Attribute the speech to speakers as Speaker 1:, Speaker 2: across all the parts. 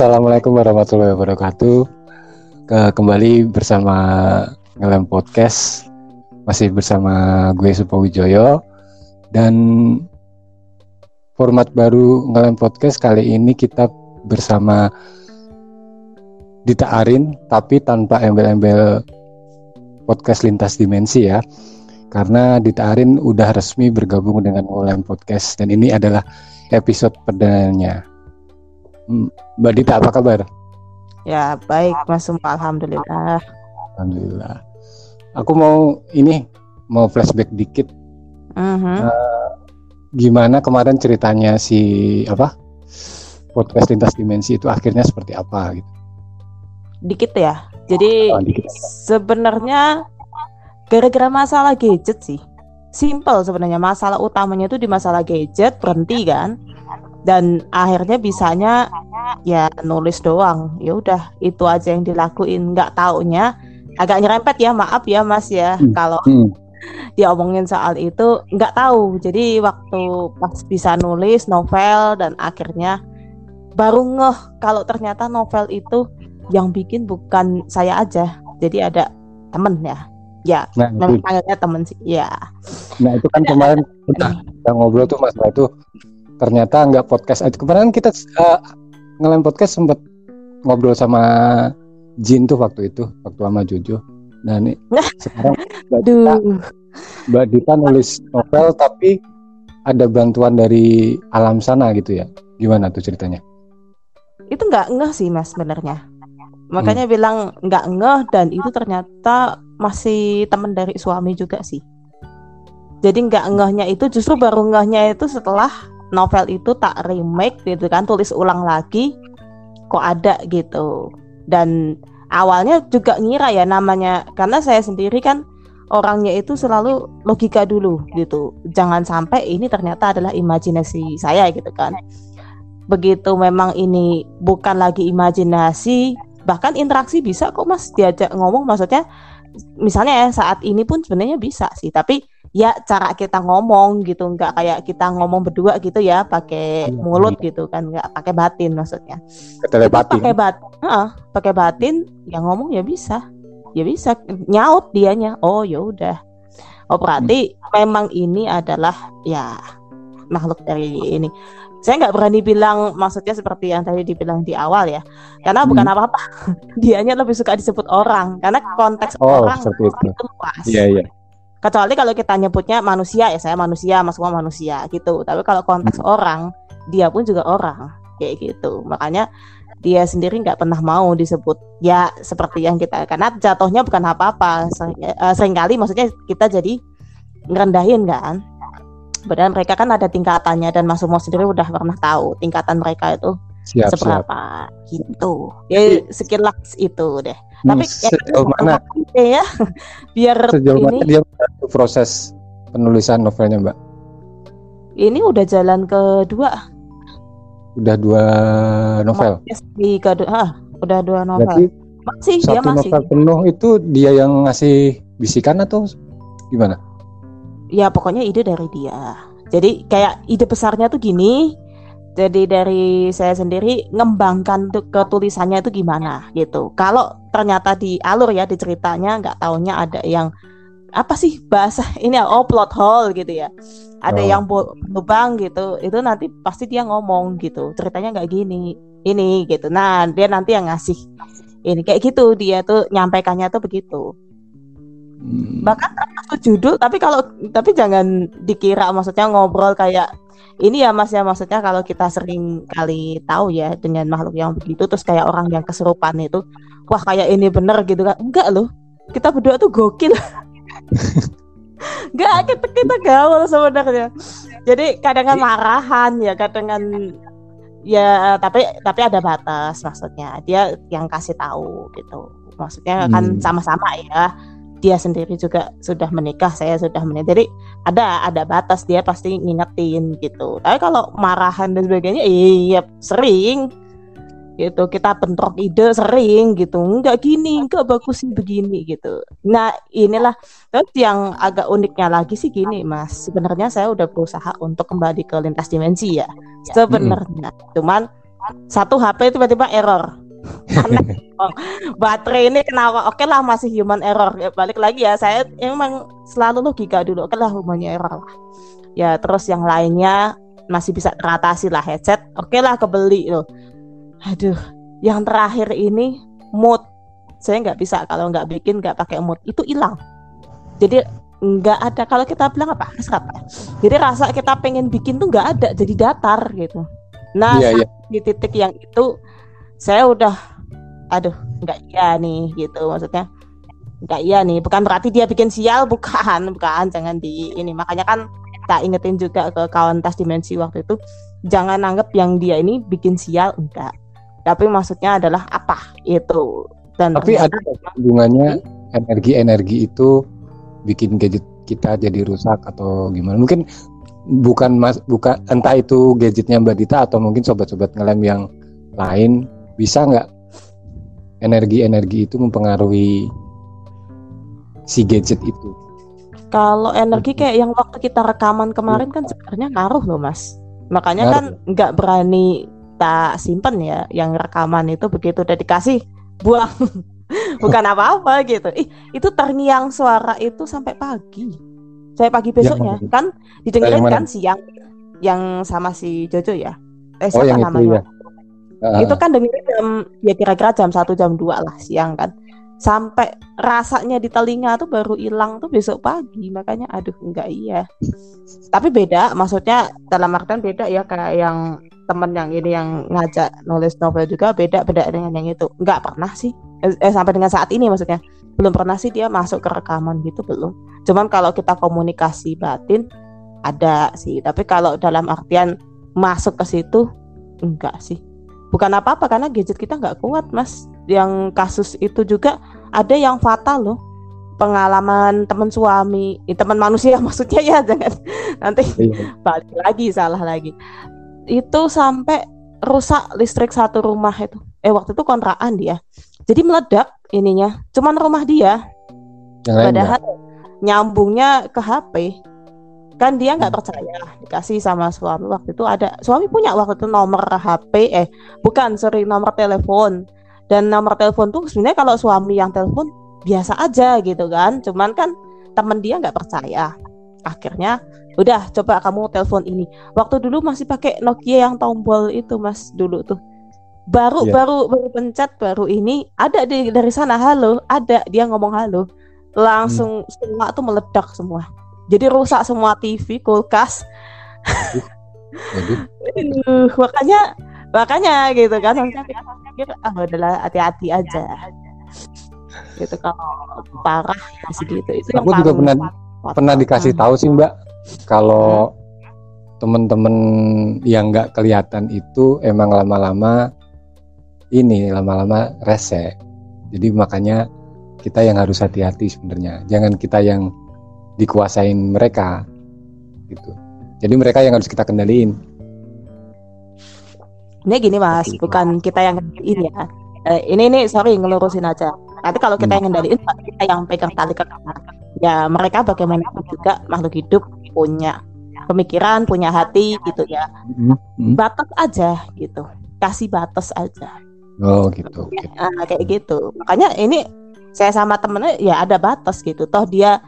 Speaker 1: Assalamualaikum warahmatullahi wabarakatuh. Ke- kembali bersama Ngelem Podcast. Masih bersama gue Supawijoyo dan format baru Ngelem Podcast kali ini kita bersama Dita Arin tapi tanpa embel-embel podcast lintas dimensi ya. Karena Dita Arin udah resmi bergabung dengan Ngelem Podcast dan ini adalah episode perdananya. Mbak Dita apa kabar?
Speaker 2: Ya baik Mas Sumpa Alhamdulillah
Speaker 1: Alhamdulillah. Aku mau ini mau flashback dikit.
Speaker 2: Mhm.
Speaker 1: Gimana kemarin ceritanya si apa podcast lintas dimensi itu akhirnya seperti apa gitu?
Speaker 2: Dikit ya Jadi
Speaker 1: Oh, dikit.
Speaker 2: sebenarnya gara-gara masalah gadget sih Simple sebenarnya masalah utamanya itu di masalah gadget berhenti kan dan akhirnya bisanya ya nulis doang. Ya udah itu aja yang dilakuin. Nggak taunya agak nyerempet ya maaf ya mas ya.
Speaker 1: Hmm.
Speaker 2: kalau
Speaker 1: Hmm.
Speaker 2: diomongin soal itu nggak tahu. Jadi waktu pas bisa nulis novel dan akhirnya baru ngeh kalau ternyata novel itu yang bikin bukan saya aja. Jadi ada temen ya. Ya
Speaker 1: Nah,
Speaker 2: memang panggilnya temen sih ya.
Speaker 1: Nah itu kan kemarin kita, kita ngobrol tuh masalah itu ternyata nggak podcast. Eh, Kemarin kita eh, ngelem podcast sempat ngobrol sama Jin tuh waktu itu, waktu sama Jojo. Nah, ini sekarang Mbak Dita, Mbak Dita nulis novel tapi ada bantuan dari alam sana gitu ya. Gimana tuh ceritanya?
Speaker 2: itu nggak ngeh sih mas sebenarnya makanya bilang nggak ngeh dan itu ternyata masih temen dari suami juga sih jadi nggak ngehnya itu justru baru ngehnya itu setelah novel itu tak remake gitu kan tulis ulang lagi kok ada gitu. Dan awalnya juga ngira ya namanya karena saya sendiri kan orangnya itu selalu logika dulu gitu. Jangan sampai ini ternyata adalah imajinasi saya gitu kan. Begitu memang ini bukan lagi imajinasi bahkan interaksi bisa kok mas diajak ngomong. Maksudnya misalnya ya saat ini pun sebenarnya bisa sih tapi ya cara kita ngomong gitu nggak kayak kita ngomong berdua gitu ya pakai
Speaker 1: Iya,
Speaker 2: mulut gitu kan nggak pakai batin maksudnya.
Speaker 1: Telepati.
Speaker 2: pakai bat Heeh, pakai batin yang ngomong ya bisa. Ya bisa nyaut dianya. Oh ya udah. Oh berarti memang ini adalah ya makhluk dari ini. Saya nggak berani bilang maksudnya seperti yang tadi dibilang di awal ya. Karena bukan
Speaker 1: Hmm.
Speaker 2: apa-apa. Dianya lebih suka disebut orang. Karena konteks
Speaker 1: Oh,
Speaker 2: orang
Speaker 1: seperti itu.
Speaker 2: itu luas.
Speaker 1: Iya, iya.
Speaker 2: Kecuali kalau kita nyebutnya manusia ya saya manusia mas semua manusia gitu. Tapi kalau konteks orang dia pun juga orang kayak gitu. Makanya dia sendiri nggak pernah mau disebut ya seperti yang kita karena jatuhnya bukan apa-apa. Sering, eh, sering kali maksudnya kita jadi ngerendahin kan. Padahal mereka kan ada tingkatannya dan Mas Sumo sendiri udah pernah tahu tingkatan mereka itu
Speaker 1: Siap, siap.
Speaker 2: seberapa gitu. Ya sekilas itu deh.
Speaker 1: Hmm,
Speaker 2: tapi ya,
Speaker 1: sejauh mana?
Speaker 2: ya? Biar
Speaker 1: sejauh mana
Speaker 2: ini
Speaker 1: dia membantu proses penulisan novelnya, Mbak?
Speaker 2: ini udah jalan kedua
Speaker 1: Udah dua novel.
Speaker 2: Di kedua ah, udah dua novel.
Speaker 1: Berarti
Speaker 2: masih dia
Speaker 1: satu
Speaker 2: masih.
Speaker 1: novel penuh itu dia yang ngasih bisikan atau gimana?
Speaker 2: ya pokoknya ide dari dia. Jadi kayak ide besarnya tuh gini jadi dari saya sendiri ngembangkan tuh ketulisannya itu gimana gitu. Kalau ternyata di alur ya di ceritanya nggak taunya ada yang apa sih bahasa ini ya, oh plot hole gitu ya. Ada
Speaker 1: Oh.
Speaker 2: yang lubang gitu itu nanti pasti dia ngomong gitu ceritanya nggak gini ini gitu. Nah dia nanti yang ngasih ini kayak gitu dia tuh nyampaikannya tuh begitu.
Speaker 1: Hmm,
Speaker 2: bahkan termasuk judul tapi kalau tapi jangan dikira maksudnya ngobrol kayak ini ya mas ya maksudnya kalau kita sering kali tahu ya dengan makhluk yang begitu terus kayak orang yang kesurupan itu wah kayak ini bener gitu kan. Enggak loh. Kita berdua tuh gokil. Gak kita kita gaul sebenarnya. Jadi kadang kan marahan ya kadang kan ya tapi tapi ada batas maksudnya. Dia yang kasih tahu gitu. Maksudnya kan
Speaker 1: Hmm.
Speaker 2: sama-sama ya dia sendiri juga sudah menikah saya sudah menikah. Jadi ada ada batas dia pasti ngingetin gitu. Tapi kalau marahan dan sebagainya iya sering. Gitu kita bentrok ide sering gitu. Nggak gini nggak bagus sih begini gitu. Nah inilah terus yang agak uniknya lagi sih gini mas. Sebenarnya saya udah berusaha untuk kembali ke lintas dimensi ya. Sebenarnya cuman satu HP tiba-tiba error Oh, baterai ini kenapa? Oke lah masih human error. Ya, balik lagi ya saya emang selalu logika dulu. Oke lah human error lah. Ya terus yang lainnya masih bisa teratasi lah headset. Oke lah kebeli loh. Aduh yang terakhir ini mood. Saya nggak bisa kalau nggak bikin nggak pakai mood. Itu hilang. Jadi nggak ada. Kalau kita bilang apa? Rasa apa jadi rasa kita pengen bikin tuh nggak ada. Jadi datar gitu. Nah
Speaker 1: Iya, iya.
Speaker 2: di titik yang itu saya udah aduh nggak iya nih gitu. Maksudnya nggak iya nih. Bukan berarti dia bikin sial bukan. Bukan jangan di ini. Makanya kan kita ingetin juga ke kawan tas dimensi waktu itu jangan anggap yang dia ini bikin sial enggak tapi maksudnya adalah apa itu. Dan
Speaker 1: Tapi ada hubungannya energi-energi itu bikin gadget kita jadi rusak atau gimana? Mungkin bukan mas bukan entah itu gadgetnya Mbak Dita atau mungkin sobat-sobat ngelem yang lain bisa nggak energi-energi itu mempengaruhi si gadget itu?
Speaker 2: Kalau energi kayak yang waktu kita rekaman kemarin kan sebenarnya ngaruh loh mas. Makanya
Speaker 1: Ngaruh.
Speaker 2: kan nggak berani tak simpen ya yang rekaman itu begitu udah dikasih buang. Bukan apa-apa gitu. Ih, itu terngiang suara itu sampai pagi. Saya pagi besoknya
Speaker 1: mana?
Speaker 2: kan didengerin
Speaker 1: mana?
Speaker 2: kan siang yang sama si Jojo ya. Eh
Speaker 1: Oh,
Speaker 2: siapa
Speaker 1: yang itu
Speaker 2: namanya?
Speaker 1: ya. Ah,
Speaker 2: itu kan dengerin jam ya kira-kira jam satu jam dua lah siang kan. Sampai rasanya di telinga tuh baru hilang tuh besok pagi makanya aduh enggak iya. Tapi beda maksudnya dalam artian beda ya kayak yang temen yang ini yang ngajak nulis novel juga beda beda dengan yang itu. Nggak pernah sih eh, eh, sampai dengan saat ini maksudnya. Belum pernah sih dia masuk ke rekaman gitu belum. Cuman kalau kita komunikasi batin ada sih. Tapi kalau dalam artian masuk ke situ enggak sih bukan apa-apa karena gadget kita nggak kuat mas. Yang kasus itu juga ada yang fatal loh. Pengalaman teman suami eh, teman manusia maksudnya ya jangan. Nanti
Speaker 1: iya.
Speaker 2: balik lagi salah lagi. Itu sampai rusak listrik satu rumah itu. Eh waktu itu kontrakan dia. Jadi meledak ininya. Cuman rumah dia.
Speaker 1: Yang
Speaker 2: padahal nyambungnya ke HP kan dia nggak percaya. Dikasih sama suami. Waktu itu ada suami punya waktu itu nomor HP eh bukan sorry nomor telepon. Dan nomor telepon tuh sebenarnya kalau suami yang telepon biasa aja gitu kan. Cuman kan temen dia nggak percaya. Akhirnya udah coba kamu telepon ini. Waktu dulu masih pakai Nokia yang tombol itu mas dulu tuh. Baru
Speaker 1: Iya.
Speaker 2: baru baru pencet baru ini. Ada di dari sana halo ada dia ngomong halo. Langsung semua tuh meledak semua jadi rusak semua TV kulkas Aduh, makanya makanya gitu kan maksudnya kita pikir ah udahlah hati-hati aja gitu kalau parah ya segitu itu
Speaker 1: Aku juga pernah
Speaker 2: fatal.
Speaker 1: pernah dikasih
Speaker 2: Hmm.
Speaker 1: tahu sih Mbak kalau temen-temen yang nggak kelihatan itu emang lama-lama ini lama-lama rese. Jadi makanya kita yang harus hati-hati sebenarnya. Jangan kita yang dikuasain mereka gitu. Jadi mereka yang harus kita kendaliin.
Speaker 2: Ini gini mas,
Speaker 1: Oke.
Speaker 2: bukan kita yang ngendaliin ya. Eh, ini ini sorry ngelurusin aja. Nanti kalau kita
Speaker 1: Hmm.
Speaker 2: yang berarti kita yang pegang tali ke kamar. Ya mereka bagaimanapun juga makhluk hidup punya pemikiran, punya hati gitu ya.
Speaker 1: Hmm.
Speaker 2: Batas aja gitu, kasih batas aja.
Speaker 1: Oh gitu. oke.
Speaker 2: Ah, kayak gitu. Makanya ini saya sama temennya ya ada batas gitu. Toh dia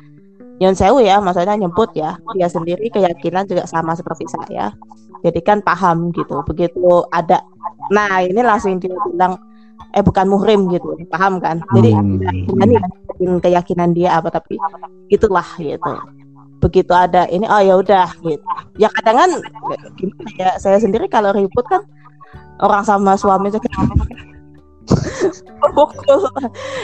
Speaker 2: yang sewu ya, maksudnya nyebut ya. Dia sendiri keyakinan juga sama seperti saya. Jadi kan paham gitu. Begitu ada, nah ini langsung dia bilang, eh bukan muhrim gitu, paham kan? Jadi
Speaker 1: Hmm.
Speaker 2: ini keyakinan dia apa tapi itulah gitu. Begitu ada ini, oh ya udah gitu. Ya kadang kan gimana ya saya sendiri kalau ribut kan orang sama suami juga pukul.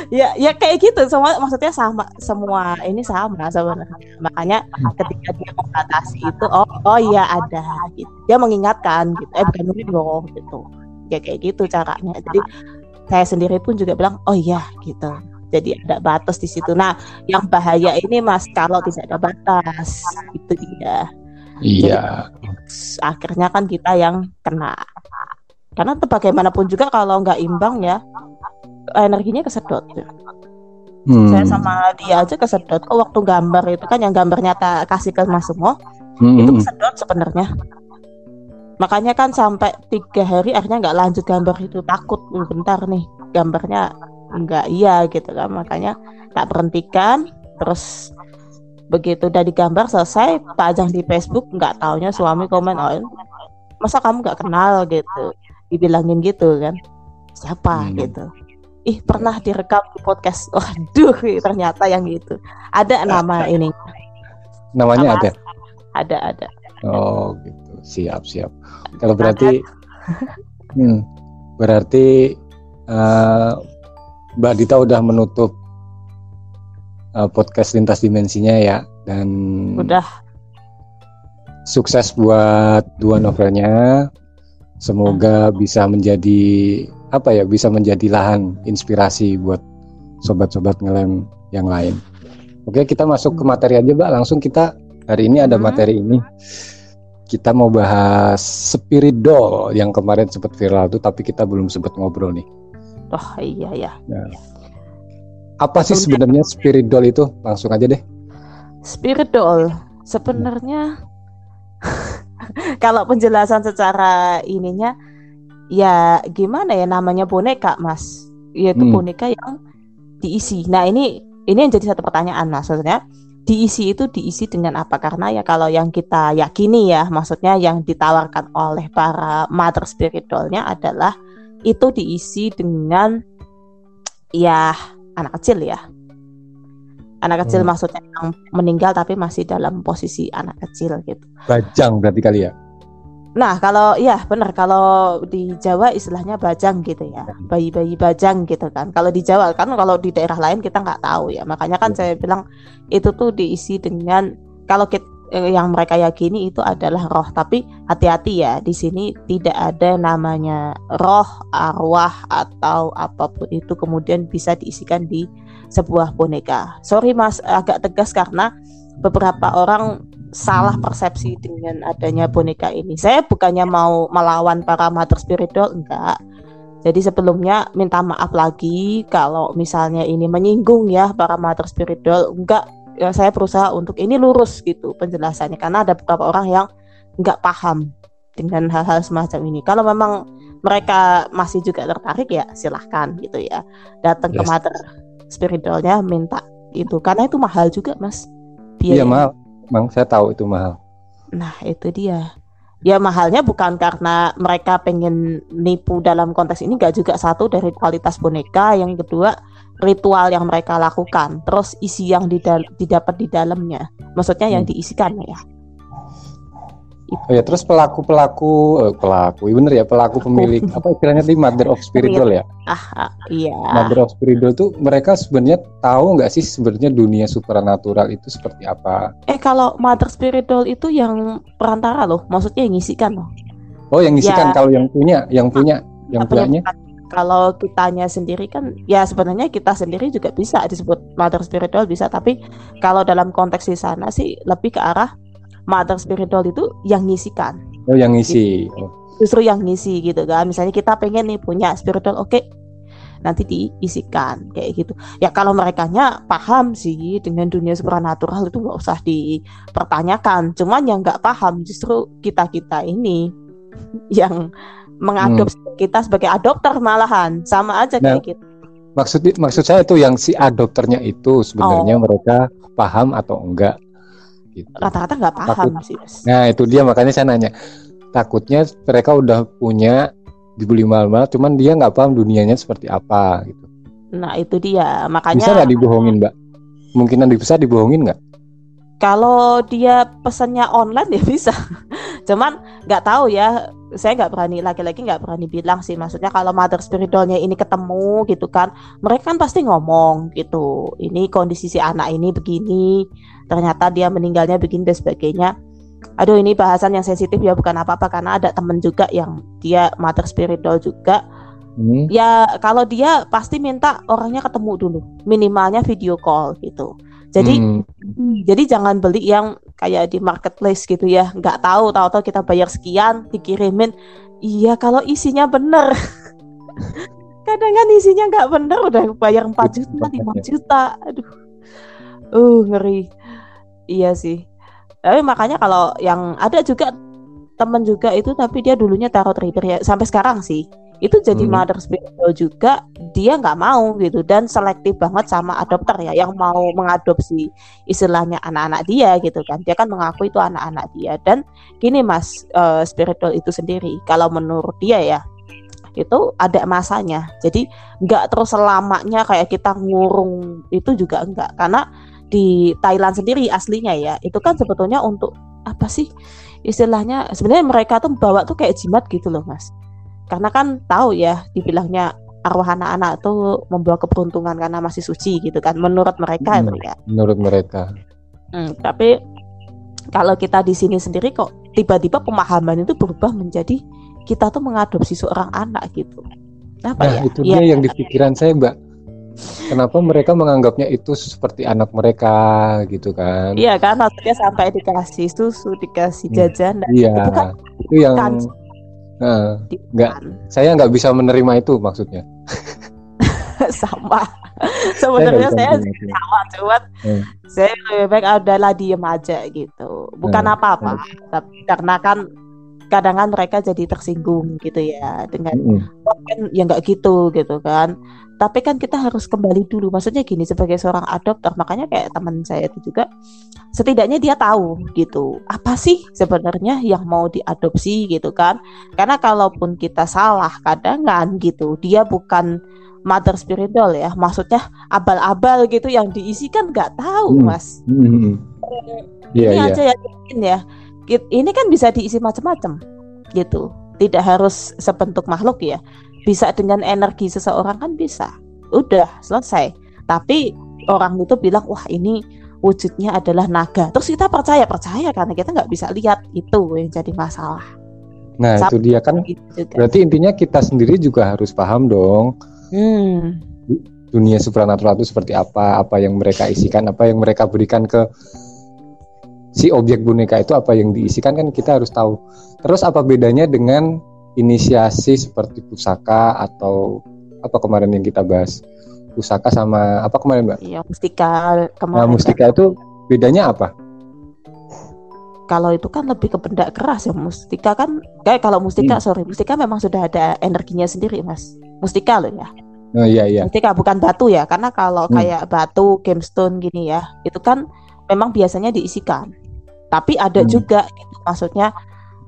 Speaker 2: Ya ya kayak gitu. Semua maksudnya sama semua ini sama sebenarnya. Makanya ketika dia membatasi itu oh oh iya ada gitu. Dia mengingatkan gitu. Eh bukan ini loh gitu. Ya kayak gitu caranya. Jadi saya sendiri pun juga bilang oh iya gitu. Jadi ada batas di situ. Nah yang bahaya ini mas kalau tidak ada batas. Itu dia
Speaker 1: iya.
Speaker 2: Jadi, akhirnya kan kita yang kena. Karena bagaimanapun juga kalau nggak imbang ya energinya kesedot hmm. saya sama dia aja kesedot. Oh waktu gambar itu kan yang gambarnya tak kasih ke Mas Sumo hmm. itu kesedot sebenarnya. Makanya kan sampai tiga hari akhirnya nggak lanjut gambar itu. Takut bentar nih gambarnya nggak iya gitu kan. Makanya tak berhentikan. Terus begitu udah digambar selesai pajang di Facebook nggak taunya suami komen oh masa kamu nggak kenal? Gitu. Dibilangin gitu kan. Siapa? Hmm. gitu ih pernah direkam di podcast. Waduh ternyata yang gitu. Ada nama ini.
Speaker 1: Namanya nama, ada?
Speaker 2: Ada ada.
Speaker 1: Oh gitu. Siap siap. Kalau berarti hmm, berarti uh, Mbak Dita udah menutup uh, podcast lintas dimensinya ya dan
Speaker 2: udah.
Speaker 1: sukses buat dua novelnya. Semoga bisa menjadi apa ya, bisa menjadi lahan inspirasi buat sobat-sobat ngelem yang lain. Oke, kita masuk ke materi aja, Mbak. Langsung kita hari ini ada hmm. materi ini. Kita mau bahas spirit doll yang kemarin sempat viral tuh, tapi kita belum sempat ngobrol nih.
Speaker 2: Oh iya ya. Nah,
Speaker 1: apa sih sebenarnya spirit doll itu? Langsung aja deh.
Speaker 2: Spirit doll sebenarnya kalau penjelasan secara ininya ya gimana ya namanya boneka mas yaitu hmm. boneka yang diisi nah ini ini yang jadi satu pertanyaan mas maksudnya diisi itu diisi dengan apa karena ya kalau yang kita yakini ya maksudnya yang ditawarkan oleh para mother spiritualnya adalah itu diisi dengan ya anak kecil ya anak kecil hmm. maksudnya yang meninggal tapi masih dalam posisi anak kecil gitu.
Speaker 1: Bajang berarti kali ya?
Speaker 2: Nah kalau iya benar kalau di Jawa istilahnya bajang gitu ya bayi-bayi bajang gitu kan. Kalau di Jawa kan kalau di daerah lain kita nggak tahu ya makanya kan ya. saya bilang itu tuh diisi dengan kalau kita, eh, yang mereka yakini itu adalah roh tapi hati-hati ya di sini tidak ada namanya roh arwah atau apa pun itu kemudian bisa diisikan di sebuah boneka. Sorry Mas, agak tegas karena beberapa orang salah persepsi dengan adanya boneka ini. Saya bukannya mau melawan para mother spiritual, enggak. Jadi sebelumnya minta maaf lagi kalau misalnya ini menyinggung ya para mother spiritual, enggak. Ya, saya berusaha untuk ini lurus gitu penjelasannya karena ada beberapa orang yang enggak paham dengan hal-hal semacam ini. Kalau memang mereka masih juga tertarik ya silahkan gitu ya datang yes. ke mother spiritualnya minta itu karena itu mahal juga mas
Speaker 1: iya mahal Mang saya tahu itu mahal.
Speaker 2: Nah itu dia. Ya mahalnya bukan karena mereka pengen nipu dalam konteks ini gak juga satu dari kualitas boneka yang kedua ritual yang mereka lakukan terus isi yang didapat di dalamnya. Maksudnya yang hmm. diisikan ya
Speaker 1: Oh ya, terus pelaku pelaku eh, pelaku, iya bener ya pelaku pemilik apa istilahnya di mother of spiritual ya?
Speaker 2: Ah, ah, iya.
Speaker 1: Mother of spiritual tuh mereka sebenarnya tahu nggak sih sebenarnya dunia supernatural itu seperti apa?
Speaker 2: Eh kalau mother spiritual itu yang perantara loh, maksudnya yang ngisikan loh.
Speaker 1: Oh yang ngisikan ya. kalau yang punya, yang punya, yang punyanya?
Speaker 2: Kalau kitanya sendiri kan ya sebenarnya kita sendiri juga bisa disebut mother spiritual bisa, tapi kalau dalam konteks di sana sih lebih ke arah mother spiritual itu yang ngisikan.
Speaker 1: Oh, yang ngisi. Gitu.
Speaker 2: Justru yang ngisi gitu kan. Misalnya kita pengen nih punya spiritual, oke. Okay, nanti diisikan kayak gitu. Ya kalau mereka nya paham sih dengan dunia supernatural itu nggak usah dipertanyakan. Cuman yang nggak paham justru kita kita ini yang mengadopsi hmm. kita sebagai adopter malahan sama aja nah, kayak gitu.
Speaker 1: Maksud maksud saya itu yang si adopternya itu sebenarnya oh. mereka paham atau enggak
Speaker 2: gitu. Rata-rata nggak paham Takut, sih.
Speaker 1: Nah itu dia makanya saya nanya. Takutnya mereka udah punya dibeli mahal-mahal, cuman dia nggak paham dunianya seperti apa gitu.
Speaker 2: Nah itu dia makanya.
Speaker 1: Bisa nggak dibohongin mbak? Mungkinan bisa dibohongin nggak?
Speaker 2: Kalau dia pesannya online ya bisa. Cuman nggak tahu ya saya nggak berani laki-laki nggak berani bilang sih. Maksudnya kalau mother spiritualnya ini ketemu gitu kan mereka kan pasti ngomong gitu. Ini kondisi si anak ini begini ternyata dia meninggalnya begini dan sebagainya. Aduh ini bahasan yang sensitif ya bukan apa-apa karena ada temen juga yang dia mother spiritual juga. Hmm. ya kalau dia pasti minta orangnya ketemu dulu minimalnya video call gitu. Jadi hmm. jadi jangan beli yang kayak di marketplace gitu ya. Nggak tahu tahu-tahu kita bayar sekian dikirimin. Iya kalau isinya bener. Kadang kan isinya nggak bener udah bayar 4 juta 5 juta. Aduh. Uh ngeri. Iya sih. Tapi makanya kalau yang ada juga temen juga itu tapi dia dulunya taruh trader ya. Sampai sekarang sih itu jadi hmm. mother spiritual juga dia nggak mau gitu dan selektif banget sama adopter ya yang mau mengadopsi istilahnya anak-anak dia gitu kan. Dia kan mengaku itu anak-anak dia. Dan gini mas uh, spiritual itu sendiri kalau menurut dia ya itu ada masanya. Jadi nggak terus selamanya kayak kita ngurung itu juga enggak karena di Thailand sendiri aslinya ya itu kan sebetulnya untuk apa sih istilahnya? Sebenarnya mereka tuh bawa tuh kayak jimat gitu loh mas karena kan tahu ya dibilangnya arwah anak-anak tuh membawa keberuntungan karena masih suci gitu kan menurut mereka
Speaker 1: hmm, ya. menurut mereka.
Speaker 2: Hmm, tapi kalau kita di sini sendiri kok tiba-tiba pemahaman itu berubah menjadi kita tuh mengadopsi seorang anak gitu.
Speaker 1: Apa nah, ya? itu dia ya, yang di pikiran saya mbak. Kenapa mereka menganggapnya itu seperti anak mereka gitu kan?
Speaker 2: Iya kan maksudnya sampai dikasih susu dikasih hmm, jajan
Speaker 1: hmm, iya. itu, kan, itu yang kan, Nah, nggak, saya nggak bisa menerima itu maksudnya.
Speaker 2: sama. Sebenarnya saya, saya sama, cuman hmm. saya lebih baik adalah diem aja gitu. Bukan apa-apa, hmm. tapi karena kan kadang kan mereka jadi tersinggung gitu ya dengan kan ya nggak gitu gitu kan tapi kan kita harus kembali dulu maksudnya gini sebagai seorang adopter makanya kayak teman saya itu juga setidaknya dia tahu gitu apa sih sebenarnya yang mau diadopsi gitu kan karena kalaupun kita salah kadang kan gitu dia bukan mother spiritual ya maksudnya abal-abal gitu yang diisi kan nggak tahu hmm. mas hmm. Yeah, ini yeah. aja yang mungkin ya ini kan bisa diisi macam-macam gitu. Tidak harus sebentuk makhluk ya. Bisa dengan energi seseorang kan bisa. Udah selesai. Tapi orang itu bilang wah ini wujudnya adalah naga. Terus kita percaya percaya karena kita nggak bisa lihat itu yang jadi masalah.
Speaker 1: Nah Sampai itu dia kan. berarti intinya kita sendiri juga harus paham dong. Hmm. dunia supranatural itu seperti apa apa yang mereka isikan apa yang mereka berikan ke si objek boneka itu apa yang diisikan kan kita harus tahu terus apa bedanya dengan inisiasi seperti pusaka atau apa kemarin yang kita bahas pusaka sama apa kemarin mbak?
Speaker 2: Iya mustika kemarin.
Speaker 1: Nah, mustika itu bedanya apa?
Speaker 2: Kalau itu kan lebih ke benda keras ya mustika kan kayak kalau mustika hmm. sorry mustika memang sudah ada energinya sendiri mas mustika loh ya.
Speaker 1: Oh iya iya.
Speaker 2: Mustika bukan batu ya karena kalau hmm. kayak batu gemstone gini ya itu kan memang biasanya diisikan. Tapi ada hmm. juga itu maksudnya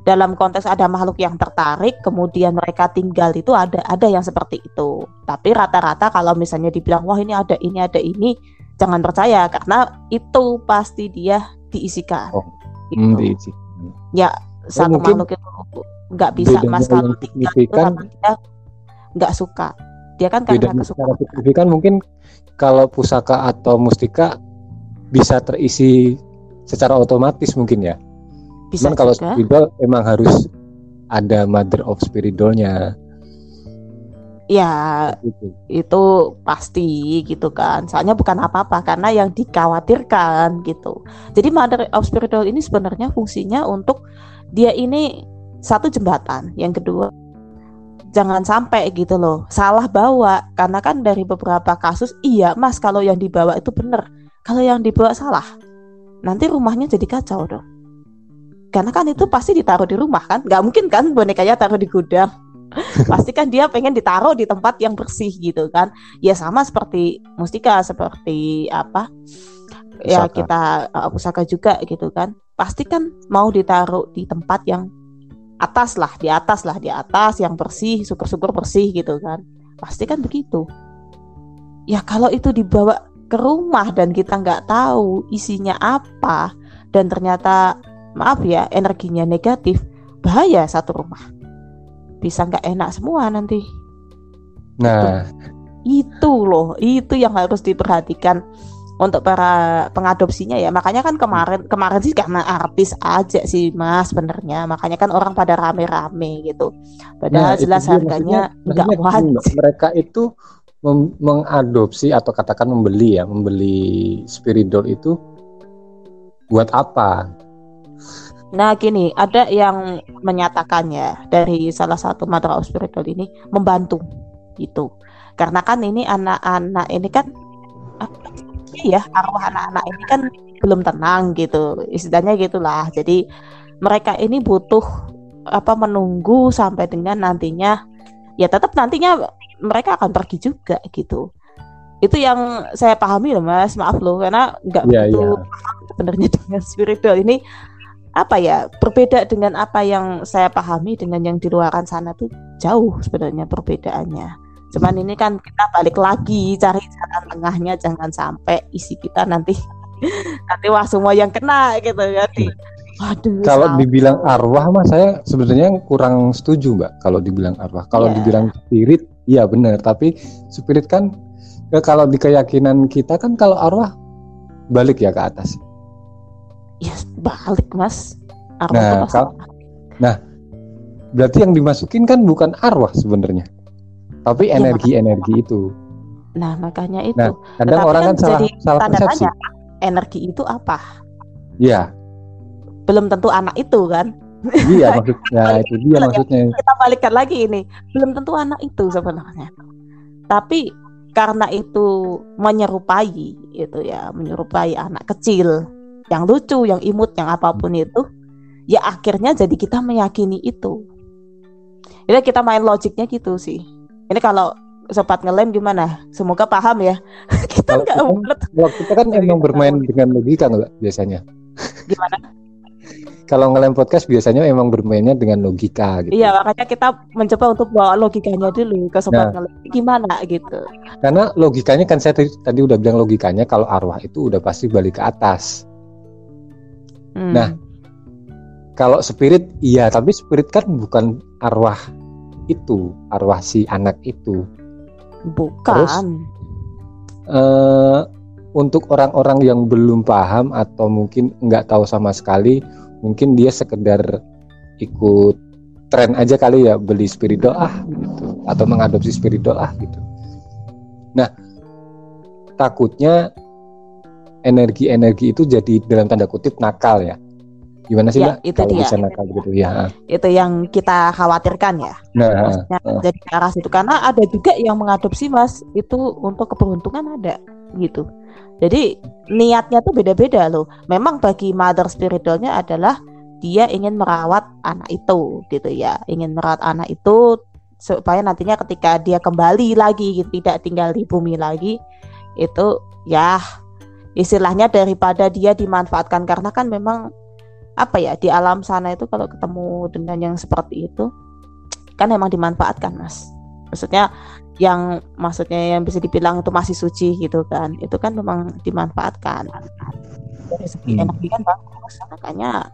Speaker 2: dalam konteks ada makhluk yang tertarik kemudian mereka tinggal itu ada ada yang seperti itu tapi rata-rata kalau misalnya dibilang wah ini ada ini ada ini jangan percaya karena itu pasti dia diisikan oh,
Speaker 1: gitu. hmm, diisi.
Speaker 2: ya oh, satu makhluk itu nggak bisa mas kalau tinggal itu dia nggak suka dia kan karena
Speaker 1: kesukaan kan mungkin kalau pusaka atau mustika bisa terisi secara otomatis mungkin ya bisa Cuman kalau spiritual emang harus ada mother of spiritualnya.
Speaker 2: Ya, itu. itu pasti gitu kan. Soalnya bukan apa-apa karena yang dikhawatirkan gitu. Jadi mother of spiritual ini sebenarnya fungsinya untuk dia ini satu jembatan, yang kedua jangan sampai gitu loh salah bawa karena kan dari beberapa kasus iya mas kalau yang dibawa itu benar kalau yang dibawa salah nanti rumahnya jadi kacau dong. Karena kan itu pasti ditaruh di rumah kan? Nggak mungkin kan bonekanya taruh di gudang. Pasti kan dia pengen ditaruh di tempat yang bersih gitu kan? Ya sama seperti mustika seperti apa? Ya pusaka. kita uh, pusaka juga gitu kan? Pasti kan mau ditaruh di tempat yang atas lah di atas lah di atas yang bersih syukur-syukur bersih gitu kan? Pasti kan begitu. Ya kalau itu dibawa ke rumah dan kita nggak tahu isinya apa. Dan ternyata maaf ya energinya negatif. Bahaya satu rumah. Bisa nggak enak semua nanti.
Speaker 1: Nah,
Speaker 2: itu. Loh itu yang harus diperhatikan untuk para pengadopsinya ya. Makanya kan kemarin kemarin sih karena artis aja sih mas sebenarnya. Makanya kan orang pada rame-rame gitu. Padahal
Speaker 1: nah, itu
Speaker 2: jelas harganya nggak wajib.
Speaker 1: mereka itu mengadopsi atau katakan membeli ya, membeli spirit doll itu buat apa?
Speaker 2: Nah gini, ada yang menyatakannya dari salah satu of spiritual ini membantu gitu. Karena kan ini anak-anak ini kan apa sih ya arwah anak-anak ini kan belum tenang gitu, istilahnya gitulah. Jadi mereka ini butuh apa menunggu sampai dengan nantinya ya tetap nantinya mereka akan pergi juga gitu. Itu yang saya pahami loh mas, maaf loh karena nggak
Speaker 1: Iya,
Speaker 2: begitu
Speaker 1: iya.
Speaker 2: paham sebenarnya dengan spiritual ini apa ya berbeda dengan apa yang saya pahami dengan yang di luaran sana tuh jauh sebenarnya perbedaannya. Cuman ini kan kita balik lagi cari jalan tengahnya jangan sampai isi kita nanti nanti wah semua yang kena gitu ya waduh
Speaker 1: Kalau
Speaker 2: salah.
Speaker 1: dibilang arwah mah saya sebenarnya kurang setuju, Mbak. Kalau dibilang arwah, kalau
Speaker 2: Iya.
Speaker 1: dibilang spirit, iya benar. Tapi spirit kan ya kalau di keyakinan kita kan kalau arwah balik ya ke atas.
Speaker 2: ya balik mas arwah
Speaker 1: Nah, kal- Berarti yang dimasukin kan bukan arwah sebenarnya, tapi
Speaker 2: Iya,
Speaker 1: energi-energi itu.
Speaker 2: nah makanya itu
Speaker 1: Nah, Kadang
Speaker 2: Tetapi
Speaker 1: orang kan, salah
Speaker 2: jadi
Speaker 1: salah
Speaker 2: tanda
Speaker 1: persepsi.
Speaker 2: tanya energi itu apa
Speaker 1: Iya,
Speaker 2: belum tentu anak itu kan
Speaker 1: iya maksudnya itu dia maksudnya.
Speaker 2: kita balikkan lagi ini. Belum tentu anak itu sebenarnya. Tapi karena itu menyerupai itu ya menyerupai anak kecil yang lucu yang imut yang apa pun itu ya akhirnya jadi kita meyakini itu. Ini kita main logiknya gitu sih. Ini kalau sobat ngelem gimana? Semoga paham ya. Kita nggak
Speaker 1: kita- Kalau kita kan emang bermain dengan logika nggak biasanya.
Speaker 2: gimana
Speaker 1: Kalau ngelem podcast biasanya emang bermainnya dengan logika gitu.
Speaker 2: iya makanya kita mencoba untuk bawa logikanya dulu ke sobat
Speaker 1: Nah.
Speaker 2: ngelem gimana gitu
Speaker 1: Karena logikanya kan saya tadi, udah bilang logikanya kalau arwah itu udah pasti balik ke atas.
Speaker 2: Hmm.
Speaker 1: Nah, Kalau spirit iya, tapi spirit kan bukan arwah itu, arwah si anak itu.
Speaker 2: bukan
Speaker 1: eh untuk orang-orang yang belum paham atau mungkin nggak tahu sama sekali, mungkin dia sekedar ikut tren aja kali ya beli spiritual ah gitu atau mengadopsi spiritual ah gitu. Nah, takutnya energi-energi itu jadi dalam tanda kutip nakal ya. Gimana sih
Speaker 2: Ya,
Speaker 1: Mbak?
Speaker 2: itu
Speaker 1: Kalau
Speaker 2: dia.
Speaker 1: bisa nakal gitu ya.
Speaker 2: itu yang kita khawatirkan ya
Speaker 1: Nah,
Speaker 2: maksudnya jadi ke arah situ karena ada juga yang mengadopsi mas itu untuk keberuntungan ada gitu jadi niatnya tuh beda-beda loh. Memang bagi mother spiritualnya adalah dia ingin merawat anak itu gitu ya. Ingin merawat anak itu supaya nantinya ketika dia kembali lagi gitu, tidak tinggal di bumi lagi itu ya istilahnya daripada dia dimanfaatkan. Karena kan memang apa ya di alam sana itu kalau ketemu dengan yang seperti itu kan emang dimanfaatkan mas. Maksudnya yang maksudnya yang bisa dibilang itu masih suci gitu kan itu kan memang dimanfaatkan. Dari segi
Speaker 1: Hmm.
Speaker 2: energi kan bagus. Makanya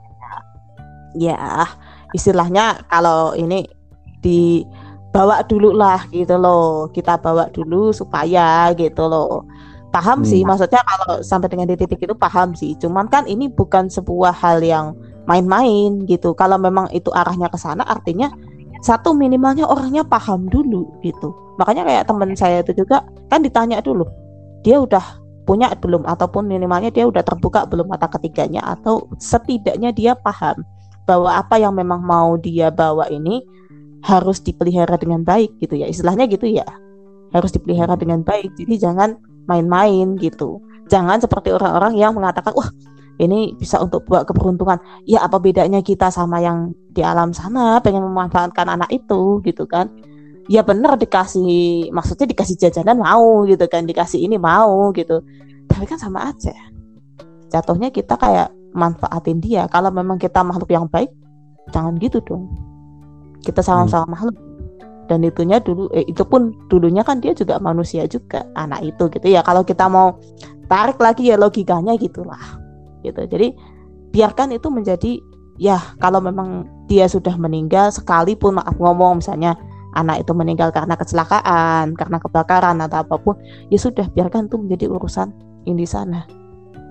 Speaker 2: ya istilahnya kalau ini dibawa dulu lah gitu loh kita bawa dulu supaya gitu loh. Paham sih
Speaker 1: Hmm.
Speaker 2: maksudnya kalau sampai dengan di titik itu paham sih. Cuman kan ini bukan sebuah hal yang main-main gitu. Kalau memang itu arahnya ke sana artinya satu minimalnya orangnya paham dulu gitu. Makanya kayak teman saya itu juga kan ditanya dulu dia udah punya belum? Ataupun minimalnya dia udah terbuka belum mata ketiganya? Atau setidaknya dia paham bahwa apa yang memang mau dia bawa ini harus dipelihara dengan baik gitu ya. Istilahnya gitu ya. Harus dipelihara dengan baik. Jadi jangan main-main gitu. Jangan seperti orang-orang yang mengatakan wah ini bisa untuk buat keberuntungan. Ya apa bedanya kita sama yang di alam sana pengen memanfaatkan anak itu gitu kan? Ya bener dikasih maksudnya dikasih jajanan mau gitu kan? Dikasih ini mau gitu. Tapi kan sama aja. Jatuhnya kita kayak manfaatin dia. Kalau memang kita makhluk yang baik jangan gitu dong. Kita sama-sama makhluk. Dan itunya dulu eh, itu pun dulunya kan dia juga manusia juga anak itu gitu. Ya kalau kita mau tarik lagi ya logikanya gitulah gitu jadi biarkan itu menjadi ya kalau memang dia sudah meninggal sekalipun maaf ngomong misalnya anak itu meninggal karena kecelakaan, karena kebakaran atau apa pun, ya sudah biarkan itu menjadi urusan ini di sana.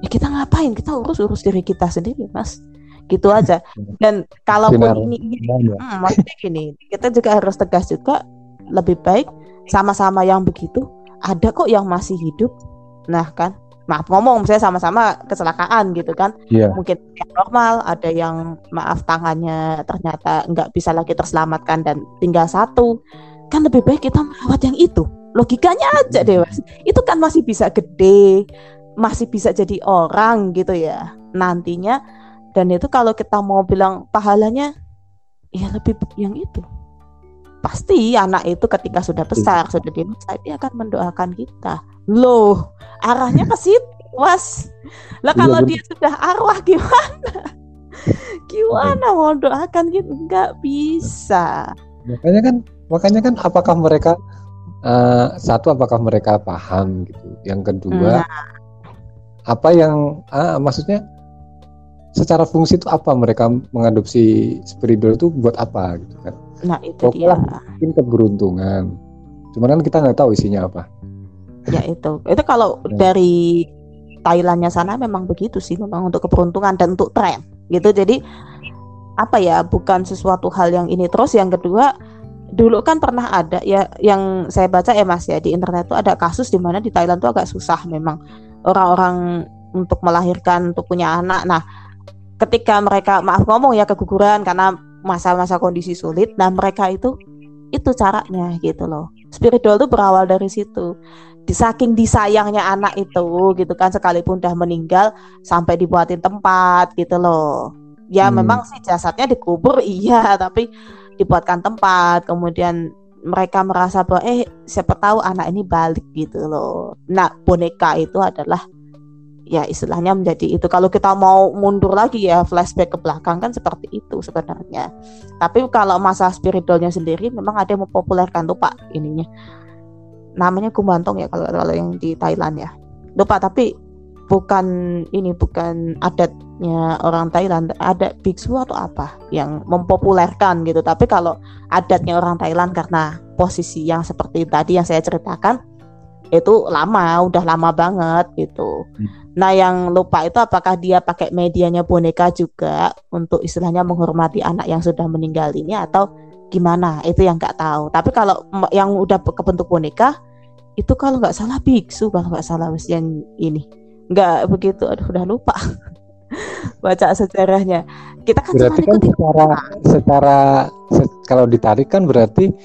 Speaker 2: Ya kita ngapain? Kita urus-urus diri kita sendiri, Mas. Gitu aja. Dan kalaupun ini,
Speaker 1: Mbak.
Speaker 2: hmm, maksudnya gini, kita juga harus tegas juga lebih baik sama-sama yang begitu ada kok yang masih hidup. Nah, kan maaf ngomong misalnya sama-sama kecelakaan gitu kan.
Speaker 1: Iya.
Speaker 2: mungkin yang normal ada yang maaf tangannya ternyata nggak bisa lagi terselamatkan dan tinggal satu. Kan lebih baik kita merawat yang itu. Logikanya aja deh mas. Itu kan masih bisa gede masih bisa jadi orang gitu ya nantinya. Dan itu kalau kita mau bilang pahalanya ya lebih yang itu pasti anak itu ketika sudah besar sudah dewasa dia akan mendoakan kita. Loh arahnya ke situ mas. Lah
Speaker 1: Iya,
Speaker 2: kalau dia sudah arwah gimana? Gimana mau doakan gitu? Nggak bisa.
Speaker 1: Makanya kan makanya kan apakah mereka eh, satu apakah mereka paham gitu? Yang kedua
Speaker 2: Nah.
Speaker 1: apa yang ah, maksudnya secara fungsi itu apa? Mereka mengadopsi spiritual itu buat apa gitu kan
Speaker 2: nah itu
Speaker 1: Pokoknya
Speaker 2: dia.
Speaker 1: mungkin keberuntungan. Cuman kan kita nggak tahu isinya apa.
Speaker 2: Ya itu. Itu kalau
Speaker 1: Ya.
Speaker 2: dari Thailandnya sana memang begitu sih memang untuk keberuntungan dan untuk tren gitu. Jadi apa ya bukan sesuatu hal yang ini terus. Yang kedua dulu kan pernah ada ya yang saya baca ya mas ya di internet tuh ada kasus di mana di Thailand tuh agak susah memang orang-orang untuk melahirkan untuk punya anak. Nah ketika mereka maaf ngomong ya keguguran karena masa-masa kondisi sulit nah mereka itu itu caranya gitu loh. Spiritual tuh berawal dari situ. Di saking disayangnya anak itu gitu kan sekalipun udah meninggal sampai dibuatin tempat gitu loh. Ya
Speaker 1: Hmm.
Speaker 2: memang sih jasadnya dikubur iya tapi dibuatkan tempat. Kemudian mereka merasa bahwa eh siapa tahu anak ini balik gitu loh. Nah boneka itu adalah ya istilahnya menjadi itu. Kalau kita mau mundur lagi ya flashback ke belakang kan seperti itu sebenarnya. Tapi kalau masa spiritualnya sendiri memang ada yang mempopulerkan. Tuh pak ininya. Namanya kumbantong ya kalau kalau yang di Thailand ya. Lupa tapi bukan ini bukan adatnya orang Thailand. Ada biksu atau apa yang mempopulerkan gitu. Tapi kalau adatnya orang Thailand karena posisi yang seperti tadi yang saya ceritakan itu lama udah lama banget gitu.
Speaker 1: Hmm.
Speaker 2: nah yang lupa itu apakah dia pakai medianya boneka juga untuk istilahnya menghormati anak yang sudah meninggal ini atau gimana? Itu yang nggak tahu. Tapi kalau yang udah be- kebentuk boneka itu kalau nggak salah biksu kalau nggak salah wis yang ini. Nggak begitu aduh udah lupa baca sejarahnya. Kita kan cuma
Speaker 1: berarti kan secara secara se- kalau ditarik kan berarti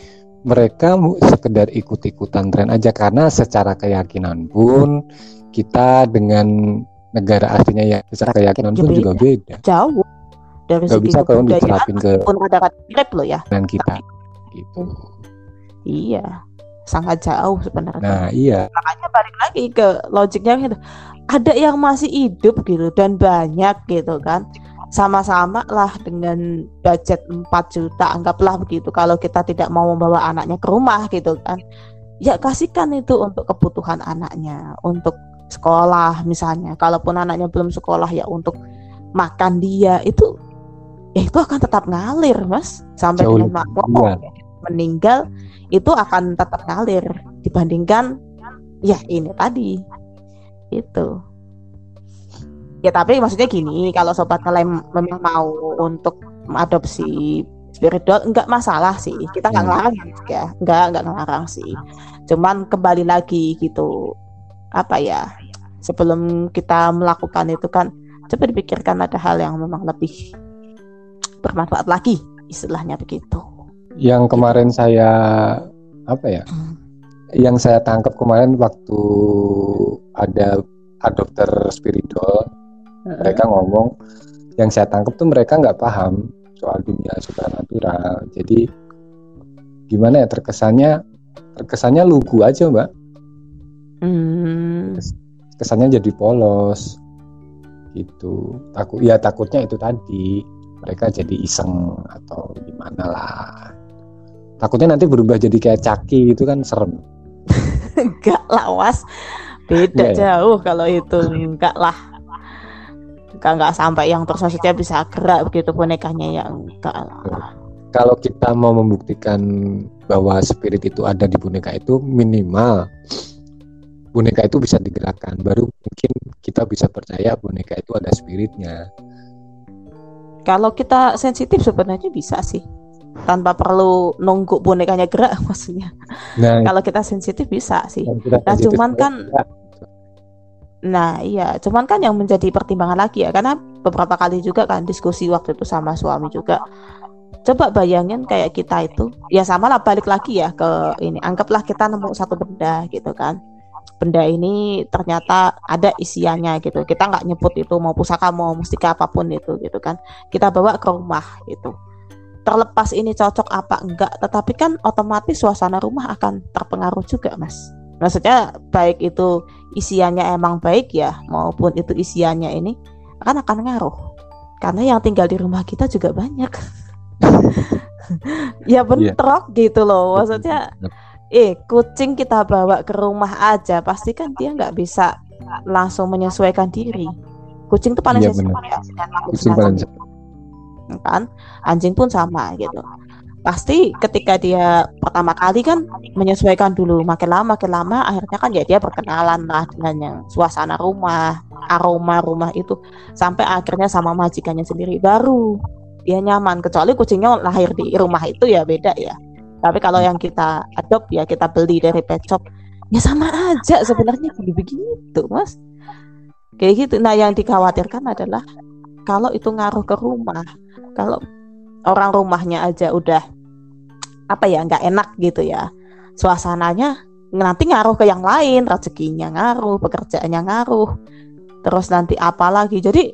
Speaker 1: mereka sekedar ikut-ikutan tren aja. Karena secara keyakinan pun kita dengan negara aslinya ya secara keyakinan pun juga beda.
Speaker 2: jauh dari segi
Speaker 1: bisa kalau diterapin ke
Speaker 2: pun rada-rada mirip loh ya.
Speaker 1: dengan kita gitu.
Speaker 2: Iya sangat jauh sebenarnya.
Speaker 1: Nah iya.
Speaker 2: Makanya balik lagi ke logiknya gitu. Ada yang masih hidup gitu dan banyak gitu kan sama-sama lah dengan budget 4 juta anggaplah begitu kalau kita tidak mau membawa anaknya ke rumah gitu kan. Ya kasihkan itu untuk kebutuhan anaknya untuk sekolah misalnya. Kalaupun anaknya belum sekolah ya untuk makan dia itu ya itu akan tetap ngalir mas. Sampai
Speaker 1: Jauh
Speaker 2: dengan mak- ngomong meninggal itu akan tetap ngalir dibandingkan ya ini tadi. Itu ya tapi maksudnya gini kalau sobat ngelem memang mau untuk mengadopsi spiritual enggak masalah sih. Kita nggak
Speaker 1: Hmm.
Speaker 2: ngelarang ya. Enggak enggak ngelarang sih. Cuman kembali lagi gitu apa ya sebelum kita melakukan itu kan coba dipikirkan ada hal yang memang lebih bermanfaat lagi istilahnya begitu.
Speaker 1: Yang kemarin saya apa ya yang saya tangkap kemarin waktu ada adopter spiritual mereka ngomong yang saya tangkap tuh mereka nggak paham soal dunia supernatural jadi gimana ya terkesannya terkesannya lugu aja mbak.
Speaker 2: Hmm,
Speaker 1: kesannya jadi polos gitu. Takut ya takutnya itu tadi mereka jadi iseng atau gimana lah. Takutnya nanti berubah jadi kayak caki gitu kan serem.
Speaker 2: Enggak lah was. Beda
Speaker 1: Enggak ya?
Speaker 2: jauh kalau itu enggak lah nggak nggak sampai yang terus maksudnya bisa gerak begitu bonekanya ya. Enggak lah.
Speaker 1: Kalau kita mau membuktikan bahwa spirit itu ada di boneka itu minimal boneka itu bisa digerakkan. Baru mungkin kita bisa percaya boneka itu ada spiritnya.
Speaker 2: Kalau kita sensitif sebenarnya bisa sih. Tanpa perlu nunggu bonekanya gerak maksudnya.
Speaker 1: Nah
Speaker 2: kalau kita sensitif bisa sih. Nah cuman kan
Speaker 1: ya,
Speaker 2: Nah, iya, cuman kan yang menjadi pertimbangan lagi ya, karena beberapa kali juga kan diskusi waktu itu sama suami juga. Coba bayangin kayak kita itu, ya sama lah balik lagi ya ke ini. Anggaplah kita nemu satu benda gitu kan. Benda ini ternyata ada isiannya gitu. Kita nggak nyebut itu mau pusaka mau mustika apa pun itu gitu kan. Kita bawa ke rumah gitu. Terlepas ini cocok apa enggak, tetapi kan otomatis suasana rumah akan terpengaruh juga, Mas. Maksudnya baik itu isiannya emang baik ya maupun itu isiannya ini akan akan ngaruh. Karena yang tinggal di rumah kita juga banyak. Ya bentrok gitu loh maksudnya eh kucing kita bawa ke rumah aja pasti kan dia nggak bisa langsung menyesuaikan diri. Kucing tuh paling
Speaker 1: Iya,
Speaker 2: sensitif ya kan? Anjing pun sama gitu pasti ketika dia pertama kali kan menyesuaikan dulu makin lama makin lama akhirnya kan ya dia berkenalan lah dengan yang suasana rumah aroma rumah itu sampai akhirnya sama majikannya sendiri. Baru dia nyaman kecuali kucingnya lahir di rumah itu ya beda ya. Tapi kalau yang kita adopt ya kita beli dari pet shop ya sama aja sebenarnya begitu mas. Kayak gitu. Nah yang dikhawatirkan adalah kalau itu ngaruh ke rumah kalau orang rumahnya aja udah apa ya nggak enak gitu ya. Suasananya nanti ngaruh ke yang lain rezekinya ngaruh pekerjaannya ngaruh terus nanti apa lagi. Jadi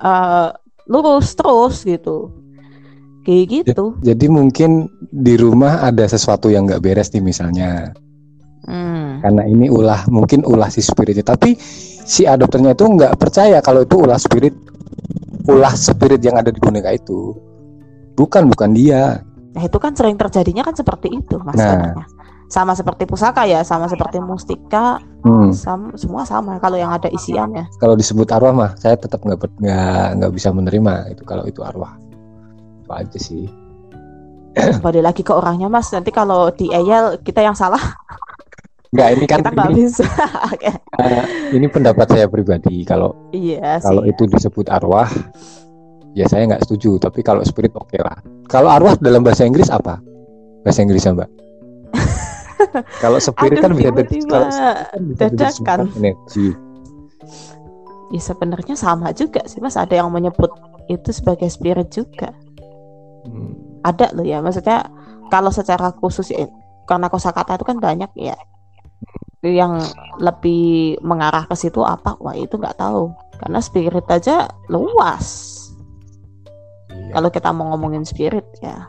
Speaker 2: eh, lurus terus gitu. Kayak gitu.
Speaker 1: Jadi mungkin di rumah ada sesuatu yang nggak beres nih misalnya.
Speaker 2: Hmm.
Speaker 1: karena ini ulah mungkin ulah si spiritnya. Tapi si adopternya itu nggak percaya kalau itu ulah spirit ulah spirit yang ada di boneka itu bukan bukan dia
Speaker 2: Nah itu kan sering terjadinya kan seperti itu mas
Speaker 1: Nah.
Speaker 2: Sama seperti pusaka ya, sama seperti mustika,
Speaker 1: hmm.
Speaker 2: sama, semua sama. Kalau yang ada isiannya,
Speaker 1: kalau disebut arwah mah saya tetap nggak nggak nggak bisa menerima itu kalau itu arwah itu aja sih
Speaker 2: kembali lagi ke orangnya mas. Nanti kalau di eyel kita yang salah,
Speaker 1: nggak ini kan
Speaker 2: kita nggak
Speaker 1: ini,
Speaker 2: bisa. Oke.
Speaker 1: ini pendapat saya pribadi kalau
Speaker 2: iya sih.
Speaker 1: kalau itu disebut arwah ya saya nggak setuju tapi kalau spirit oke lah kalau arwah dalam bahasa Inggris apa bahasa Inggrisnya mbak kalau spirit
Speaker 2: Aduh,
Speaker 1: kan bisa kalau spirit kan bisa
Speaker 2: dadakan.
Speaker 1: diterjemahkan energi
Speaker 2: Ya sebenarnya sama juga sih mas. Ada yang menyebut itu sebagai spirit juga.
Speaker 1: Hmm,
Speaker 2: Ada loh ya. Maksudnya kalau secara khusus ya, karena kosakata itu kan banyak ya. Yang lebih mengarah ke situ apa? Wah itu nggak tahu. Karena spirit aja luas.
Speaker 1: Iya.
Speaker 2: kalau kita mau ngomongin spirit ya.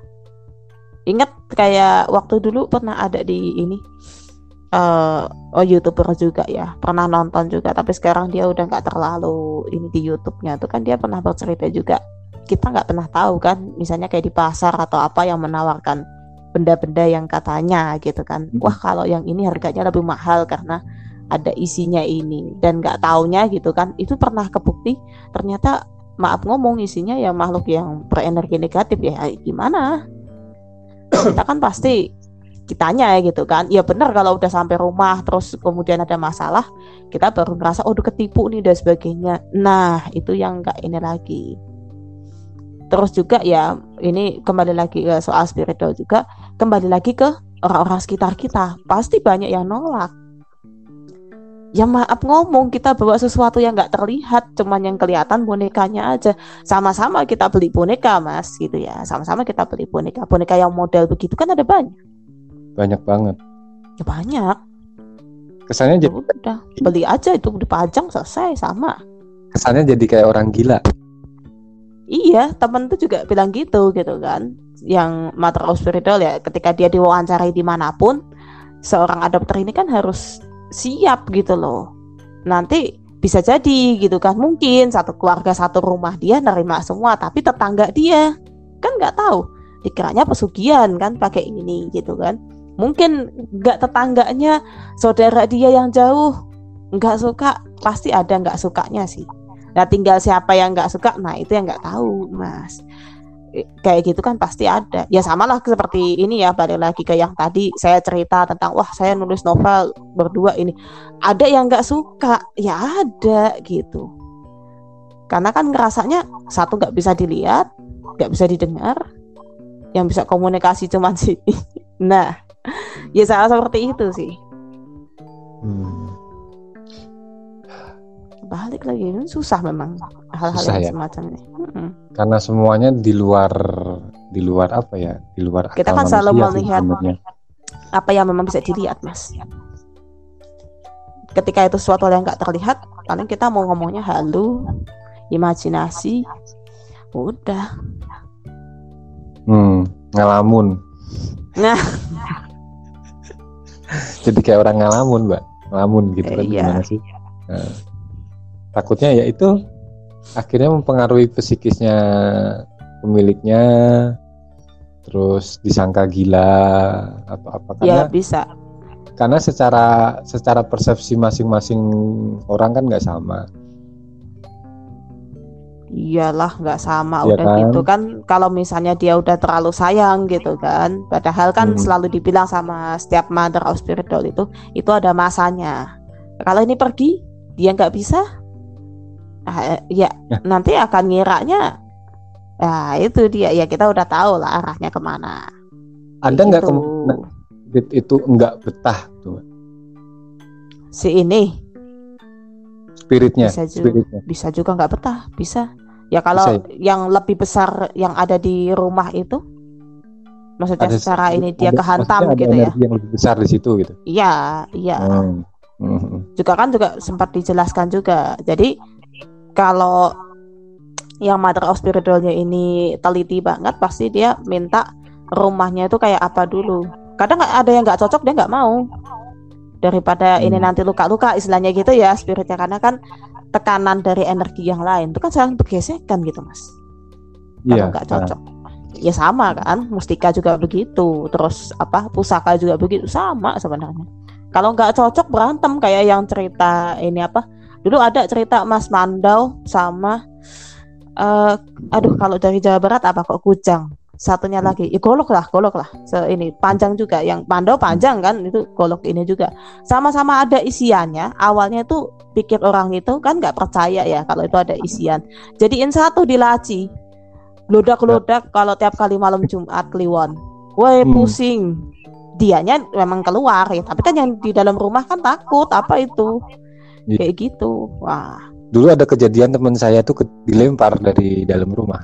Speaker 2: Ingat kayak waktu dulu pernah ada di ini eh oh youtuber juga ya pernah nonton juga tapi sekarang dia udah nggak terlalu ini di YouTube-nya tuh kan dia pernah bercerita juga. Kita nggak pernah tahu kan misalnya kayak di pasar atau apa yang menawarkan benda-benda yang katanya gitu kan. Wah kalau yang ini harganya lebih mahal karena ada isinya ini dan nggak taunya gitu kan. Itu pernah kebukti ternyata maaf ngomong isinya ya makhluk yang berenergi negatif ya. Gimana? Kita kan pasti kitanya ya gitu kan. Ya benar kalau udah sampai rumah terus kemudian ada masalah kita baru ngerasa oh udah ketipu nih dan sebagainya. Nah itu yang nggak ini lagi. Terus juga ya ini kembali lagi ke soal spiritual juga kembali lagi ke orang-orang sekitar kita. Pasti banyak yang nolak ya maaf ngomong kita bawa sesuatu yang nggak terlihat cuman yang kelihatan bonekanya aja. Sama-sama kita beli boneka mas gitu ya. Sama-sama kita beli boneka. Boneka yang model begitu kan ada banyak.
Speaker 1: Banyak banget.
Speaker 2: Ya banyak.
Speaker 1: Kesannya
Speaker 2: Ya
Speaker 1: jadi
Speaker 2: udah beli aja itu dipajang selesai sama.
Speaker 1: Kesannya jadi kayak orang gila.
Speaker 2: Iya temen tuh juga bilang gitu gitu kan. Yang of spiritual ya ketika dia diwawancarai di mana pun seorang adopter ini kan harus siap gitu loh. Nanti bisa jadi gitu kan mungkin satu keluarga satu rumah dia nerima semua tapi tetangga dia kan nggak tahu. Dikiranya pesugihan kan pakai ini gitu kan. Mungkin nggak tetangganya saudara dia yang jauh nggak suka pasti ada nggak sukanya sih. Nah tinggal siapa yang nggak suka, nah itu yang nggak tahu, mas. Kayak gitu kan pasti ada. Ya sama lah seperti ini ya, balik lagi ke yang tadi saya cerita tentang wah saya nulis novel berdua ini. Ada yang nggak suka, ya ada gitu. Karena kan ngerasanya satu nggak bisa dilihat, nggak bisa didengar, yang bisa komunikasi cuman sih. Nah, ya salah seperti itu sih.
Speaker 1: Hmm.
Speaker 2: Balik lagi ini susah memang hal-hal yang
Speaker 1: ya?
Speaker 2: semacam ini. Mm-mm.
Speaker 1: Karena semuanya di luar di luar apa ya? Di luar
Speaker 2: Kita
Speaker 1: akal
Speaker 2: kan selalu melihat
Speaker 1: sebenarnya.
Speaker 2: apa yang memang bisa dilihat, mas. Ketika itu sesuatu yang nggak terlihat, paling kita mau ngomongnya halu, imajinasi, udah.
Speaker 1: Hmm, ngalamun.
Speaker 2: Nah.
Speaker 1: Jadi kayak orang ngalamun, Mbak. Ngalamun gitu
Speaker 2: Eh,
Speaker 1: kan
Speaker 2: iya.
Speaker 1: gimana sih? Nah, takutnya ya itu akhirnya mempengaruhi psikisnya pemiliknya terus disangka gila atau apa karena
Speaker 2: Ya bisa.
Speaker 1: karena secara secara persepsi masing-masing orang kan nggak sama
Speaker 2: Iyalah nggak sama
Speaker 1: Iya
Speaker 2: udah
Speaker 1: kan?
Speaker 2: gitu kan kalau misalnya dia udah terlalu sayang gitu kan padahal kan
Speaker 1: Hmm.
Speaker 2: selalu dibilang sama setiap mother of spirit doll itu itu ada masanya kalau ini pergi dia nggak bisa ah, eh, ya
Speaker 1: Ya.
Speaker 2: nanti akan ngiranya nah itu dia ya kita udah tahu lah arahnya ke mana
Speaker 1: ada nggak
Speaker 2: Gitu.
Speaker 1: kemungkinan itu nggak betah tuh
Speaker 2: si ini
Speaker 1: spiritnya
Speaker 2: Bisa juga.
Speaker 1: spiritnya
Speaker 2: bisa juga nggak betah bisa ya kalau
Speaker 1: Bisa
Speaker 2: yang lebih besar yang ada di rumah itu maksudnya
Speaker 1: Ada-
Speaker 2: secara ini dia
Speaker 1: ada-
Speaker 2: kehantam
Speaker 1: maksudnya ada
Speaker 2: gitu ya
Speaker 1: yang lebih besar di situ gitu
Speaker 2: iya iya
Speaker 1: Hmm. Hmm.
Speaker 2: juga kan juga sempat dijelaskan juga jadi kalau yang mother of spiritualnya ini teliti banget pasti dia minta rumahnya itu kayak apa dulu. Kadang ada yang nggak cocok dia nggak mau. Daripada ini
Speaker 1: Hmm.
Speaker 2: nanti luka-luka istilahnya gitu ya spiritnya. Karena kan tekanan dari energi yang lain itu kan saling bergesekan gitu mas. Kalau
Speaker 1: Iya,
Speaker 2: nggak
Speaker 1: nah,
Speaker 2: cocok ya sama kan. Mustika juga begitu. Terus apa pusaka juga begitu. Sama sebenarnya. Kalau nggak cocok berantem. Kayak yang cerita ini apa dulu ada cerita Mas Mandau sama eh aduh kalau dari Jawa Barat apa kok Kujang satunya lagi. Ya golok lah golok lah. Se ini panjang juga. Yang Mandau panjang kan itu golok ini juga. Sama-sama ada isiannya. Awalnya itu pikir orang itu kan nggak percaya ya kalau itu ada isian. Jadiin satu di laci. Lodak-lodak kalau tiap kali malam Jumat kliwon. Woi
Speaker 1: Hmm.
Speaker 2: pusing. Dianya memang keluar ya tapi kan yang di dalam rumah kan takut. Apa itu
Speaker 1: Iya.
Speaker 2: kayak gitu. Wah.
Speaker 1: Dulu ada kejadian teman saya tuh ke- dilempar dari dalam rumah.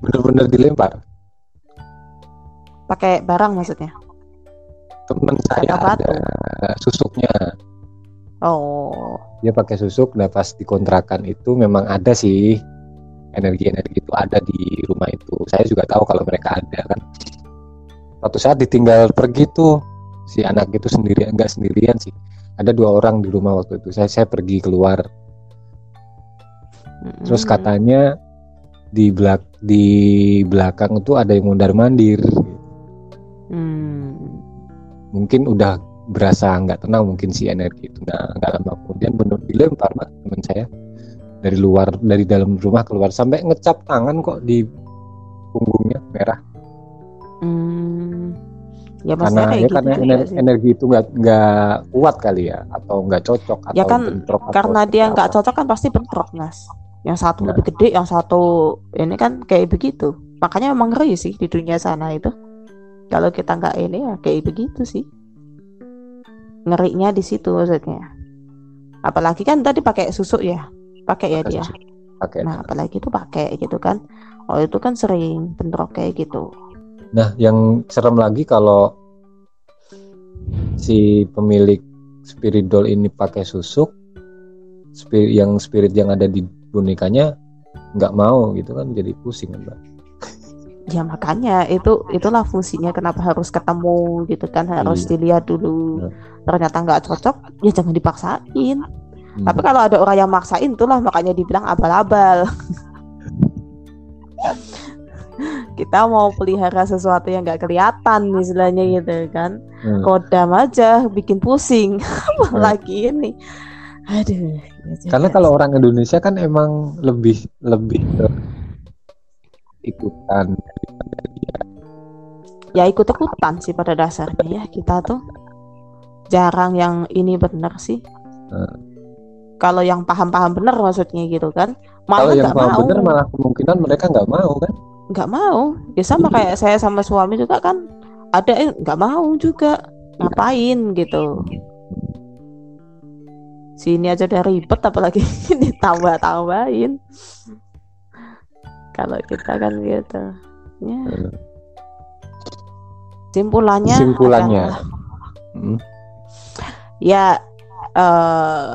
Speaker 1: Bener-bener dilempar.
Speaker 2: Pakai barang maksudnya?
Speaker 1: Teman saya ada susuknya.
Speaker 2: Oh.
Speaker 1: Dia pakai susuk. Nah pas dikontrakan itu memang ada sih. Energi-energi itu ada di rumah itu. Saya juga tahu kalau mereka ada kan. Suatu saat ditinggal pergi tuh si anak itu sendirian enggak sendirian sih ada dua orang di rumah waktu itu. Saya saya pergi keluar. Terus katanya di belak di belakang itu ada yang mondar mandir.
Speaker 2: Hmm.
Speaker 1: mungkin udah berasa nggak tenang mungkin si energi itu. Nah nggak lama kemudian benar dilempar mas teman saya dari luar dari dalam rumah keluar. Sampai ngecap tangan kok di punggungnya merah.
Speaker 2: Hmm. Ya
Speaker 1: karena ya
Speaker 2: gitu
Speaker 1: karena ener-
Speaker 2: sih.
Speaker 1: energi itu nggak nggak kuat kali ya atau nggak cocok atau
Speaker 2: Ya kan,
Speaker 1: bentrok atau
Speaker 2: karena
Speaker 1: seperti
Speaker 2: dia nggak cocok kan pasti bentrok mas. Yang satu
Speaker 1: Nah.
Speaker 2: lebih gede yang satu ini kan kayak begitu. Makanya emang ngeri sih di dunia sana itu. Kalau kita nggak ini ya kayak begitu sih. Ngerinya di situ maksudnya. Apalagi kan tadi pakai susuk ya? Pakai ya dia?
Speaker 1: pakai
Speaker 2: nah apalagi itu pakai gitu kan. Oh itu kan sering bentrok kayak gitu
Speaker 1: Nah, yang serem lagi kalau si pemilik spirit doll ini pakai susuk, spirit yang spirit yang ada di bonekanya nggak mau gitu kan jadi pusing kan, Mbak.
Speaker 2: ya makanya itu itulah fungsinya kenapa harus ketemu gitu kan harus
Speaker 1: Iya.
Speaker 2: dilihat dulu
Speaker 1: Nah.
Speaker 2: ternyata nggak cocok ya jangan dipaksain
Speaker 1: Hmm.
Speaker 2: tapi kalau ada orang yang maksain itulah makanya dibilang abal-abal kita mau pelihara sesuatu yang nggak kelihatan istilahnya gitu kan
Speaker 1: Hmm.
Speaker 2: kodam aja bikin pusing apalagi ini Aduh. ya
Speaker 1: Karena kalau
Speaker 2: sih.
Speaker 1: orang Indonesia kan emang lebih lebih ikutan
Speaker 2: ya ikut-ikutan sih pada dasarnya ya kita tuh jarang yang ini bener sih.
Speaker 1: Hmm.
Speaker 2: Kalau yang paham-paham bener maksudnya gitu kan,
Speaker 1: kalau
Speaker 2: malah
Speaker 1: yang
Speaker 2: nggak
Speaker 1: paham
Speaker 2: mau,
Speaker 1: bener malah kemungkinan mereka nggak mau kan
Speaker 2: nggak mau. Ya sama kayak saya sama suami juga kan, ada yang nggak mau juga ngapain gitu. Sini aja udah ribet apalagi ditambah-tambahin. Kalau kita kan gitu. Ya. Simpulannya
Speaker 1: Kesimpulannya.
Speaker 2: adalah
Speaker 1: Hmm.
Speaker 2: ya eh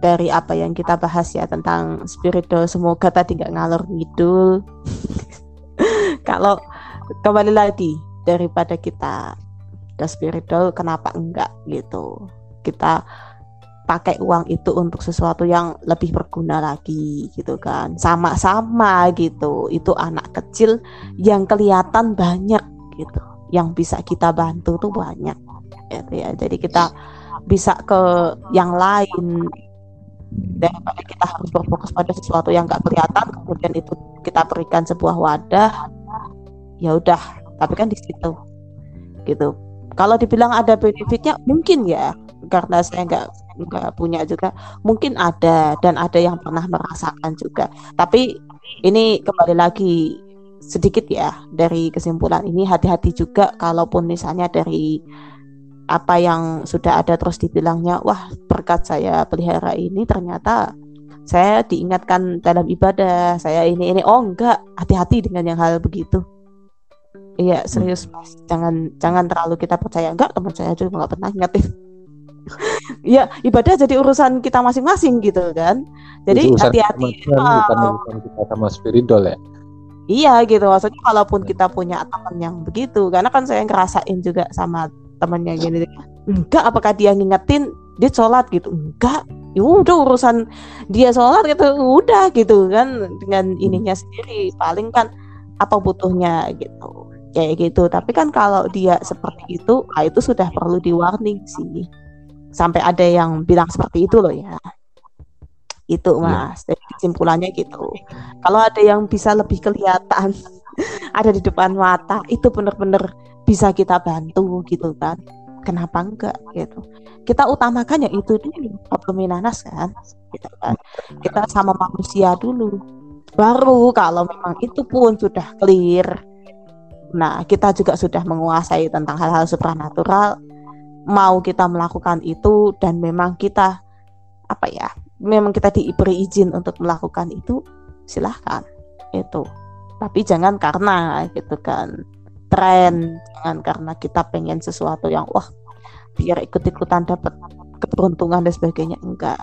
Speaker 2: dari apa yang kita bahas ya tentang spiritual. Semoga tadi nggak ngalor ngidul. Kalau kembali lagi daripada kita ke spiritual kenapa enggak gitu? Kita pakai uang itu untuk sesuatu yang lebih berguna lagi gitu kan. Sama-sama gitu. Itu anak kecil yang kelihatan banyak gitu. Yang bisa kita bantu tuh banyak. Gitu ya. Jadi kita bisa ke yang lain daripada kita harus berfokus pada sesuatu yang nggak kelihatan kemudian itu kita berikan sebuah wadah ya udah. Tapi kan di situ gitu. Kalau dibilang ada benefitnya mungkin ya. Karena saya nggak nggak punya juga. Mungkin ada dan ada yang pernah merasakan juga. Tapi ini kembali lagi sedikit ya dari kesimpulan ini. Hati-hati juga kalaupun misalnya dari apa yang sudah ada terus dibilangnya wah berkat saya pelihara ini ternyata saya diingatkan dalam ibadah saya ini ini. Oh enggak hati-hati dengan yang hal begitu. Iya serius mas. Jangan jangan terlalu kita percaya. Enggak teman saya juga nggak pernah ingetin. Ya ibadah jadi urusan kita masing-masing gitu kan. Jadi hati-hati.
Speaker 1: teman-teman, bukan urusan kita sama spiritual ya?
Speaker 2: Iya gitu. Maksudnya kalaupun kita punya teman yang begitu karena kan saya ngerasain juga sama temannya gini enggak apakah dia ngingetin dia sholat? Gitu. Enggak ya udah urusan dia sholat gitu. Udah gitu kan dengan ininya sendiri paling kan apa butuhnya gitu. Kayak gitu. Tapi kan kalau dia seperti itu ah itu sudah perlu di warning sih. Sampai ada yang bilang seperti itu loh ya. Itu mas. Jadi kesimpulannya gitu. Kalau ada yang bisa lebih kelihatan ada di depan mata itu benar-benar bisa kita bantu gitu kan. Kenapa enggak gitu. Kita utamakan ya itu dulu problem nanas kan. Gitu kan. Kita sama manusia dulu. Baru kalau memang itu pun sudah clear. Nah kita juga sudah menguasai tentang hal-hal supranatural. Mau kita melakukan itu dan memang kita apa ya memang kita diberi izin untuk melakukan itu silahkan. Itu. Tapi jangan karena gitu kan tren jangan karena kita pengen sesuatu yang wah biar ikut-ikutan dapat keberuntungan dan sebagainya enggak.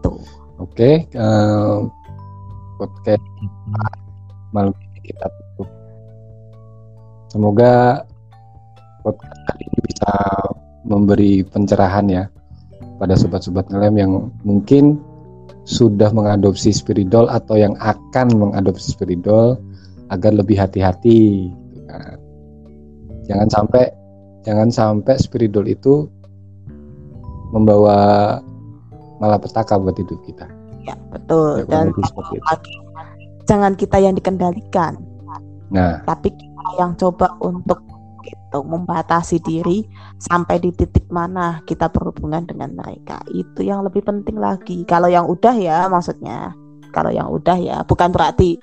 Speaker 2: Tuh.
Speaker 1: Oke, eh, podcast malam ini kita tutup. Semoga podcast kali ini bisa memberi pencerahan ya pada sobat-sobat ngelem yang mungkin sudah mengadopsi spiridol atau yang akan mengadopsi spiridol agar lebih hati-hati. gitu kan. Jangan sampai jangan sampai spiridol itu membawa malapetaka buat hidup kita.
Speaker 2: ya betul
Speaker 1: Ya,
Speaker 2: dan lagi jangan kita yang dikendalikan
Speaker 1: Nah,
Speaker 2: tapi kita yang coba untuk gitu membatasi diri sampai di titik mana kita berhubungan dengan mereka itu yang lebih penting lagi kalau yang udah ya maksudnya kalau yang udah ya bukan berarti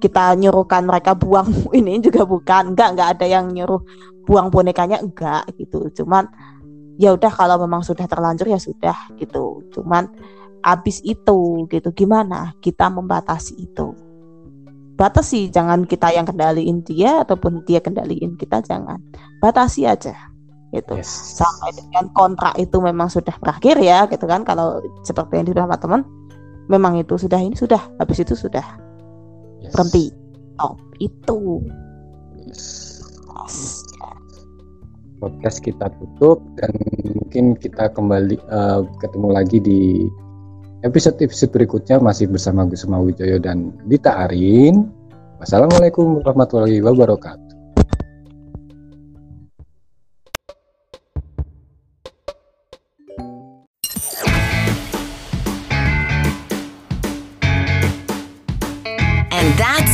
Speaker 2: kita nyuruhkan mereka buang ini juga bukan. Enggak enggak ada yang nyuruh buang bonekanya enggak gitu. Cuman ya udah kalau memang sudah terlanjur ya sudah gitu. Cuman abis itu gitu gimana kita membatasi itu? Batasi jangan kita yang kendaliin dia ataupun dia kendaliin kita jangan. Batasi aja gitu.
Speaker 1: Yes.
Speaker 2: sampai dengan kontrak itu memang sudah berakhir ya gitu kan. Kalau seperti yang dibilang teman memang itu sudah ini sudah habis itu sudah
Speaker 1: yes.
Speaker 2: berhenti stop itu
Speaker 1: Yes. Podcast kita tutup dan mungkin kita kembali eh, ketemu lagi di episode-episode berikutnya masih bersama Gus Mawijoyo dan Dita Arin. Wassalamualaikum warahmatullahi wabarakatuh.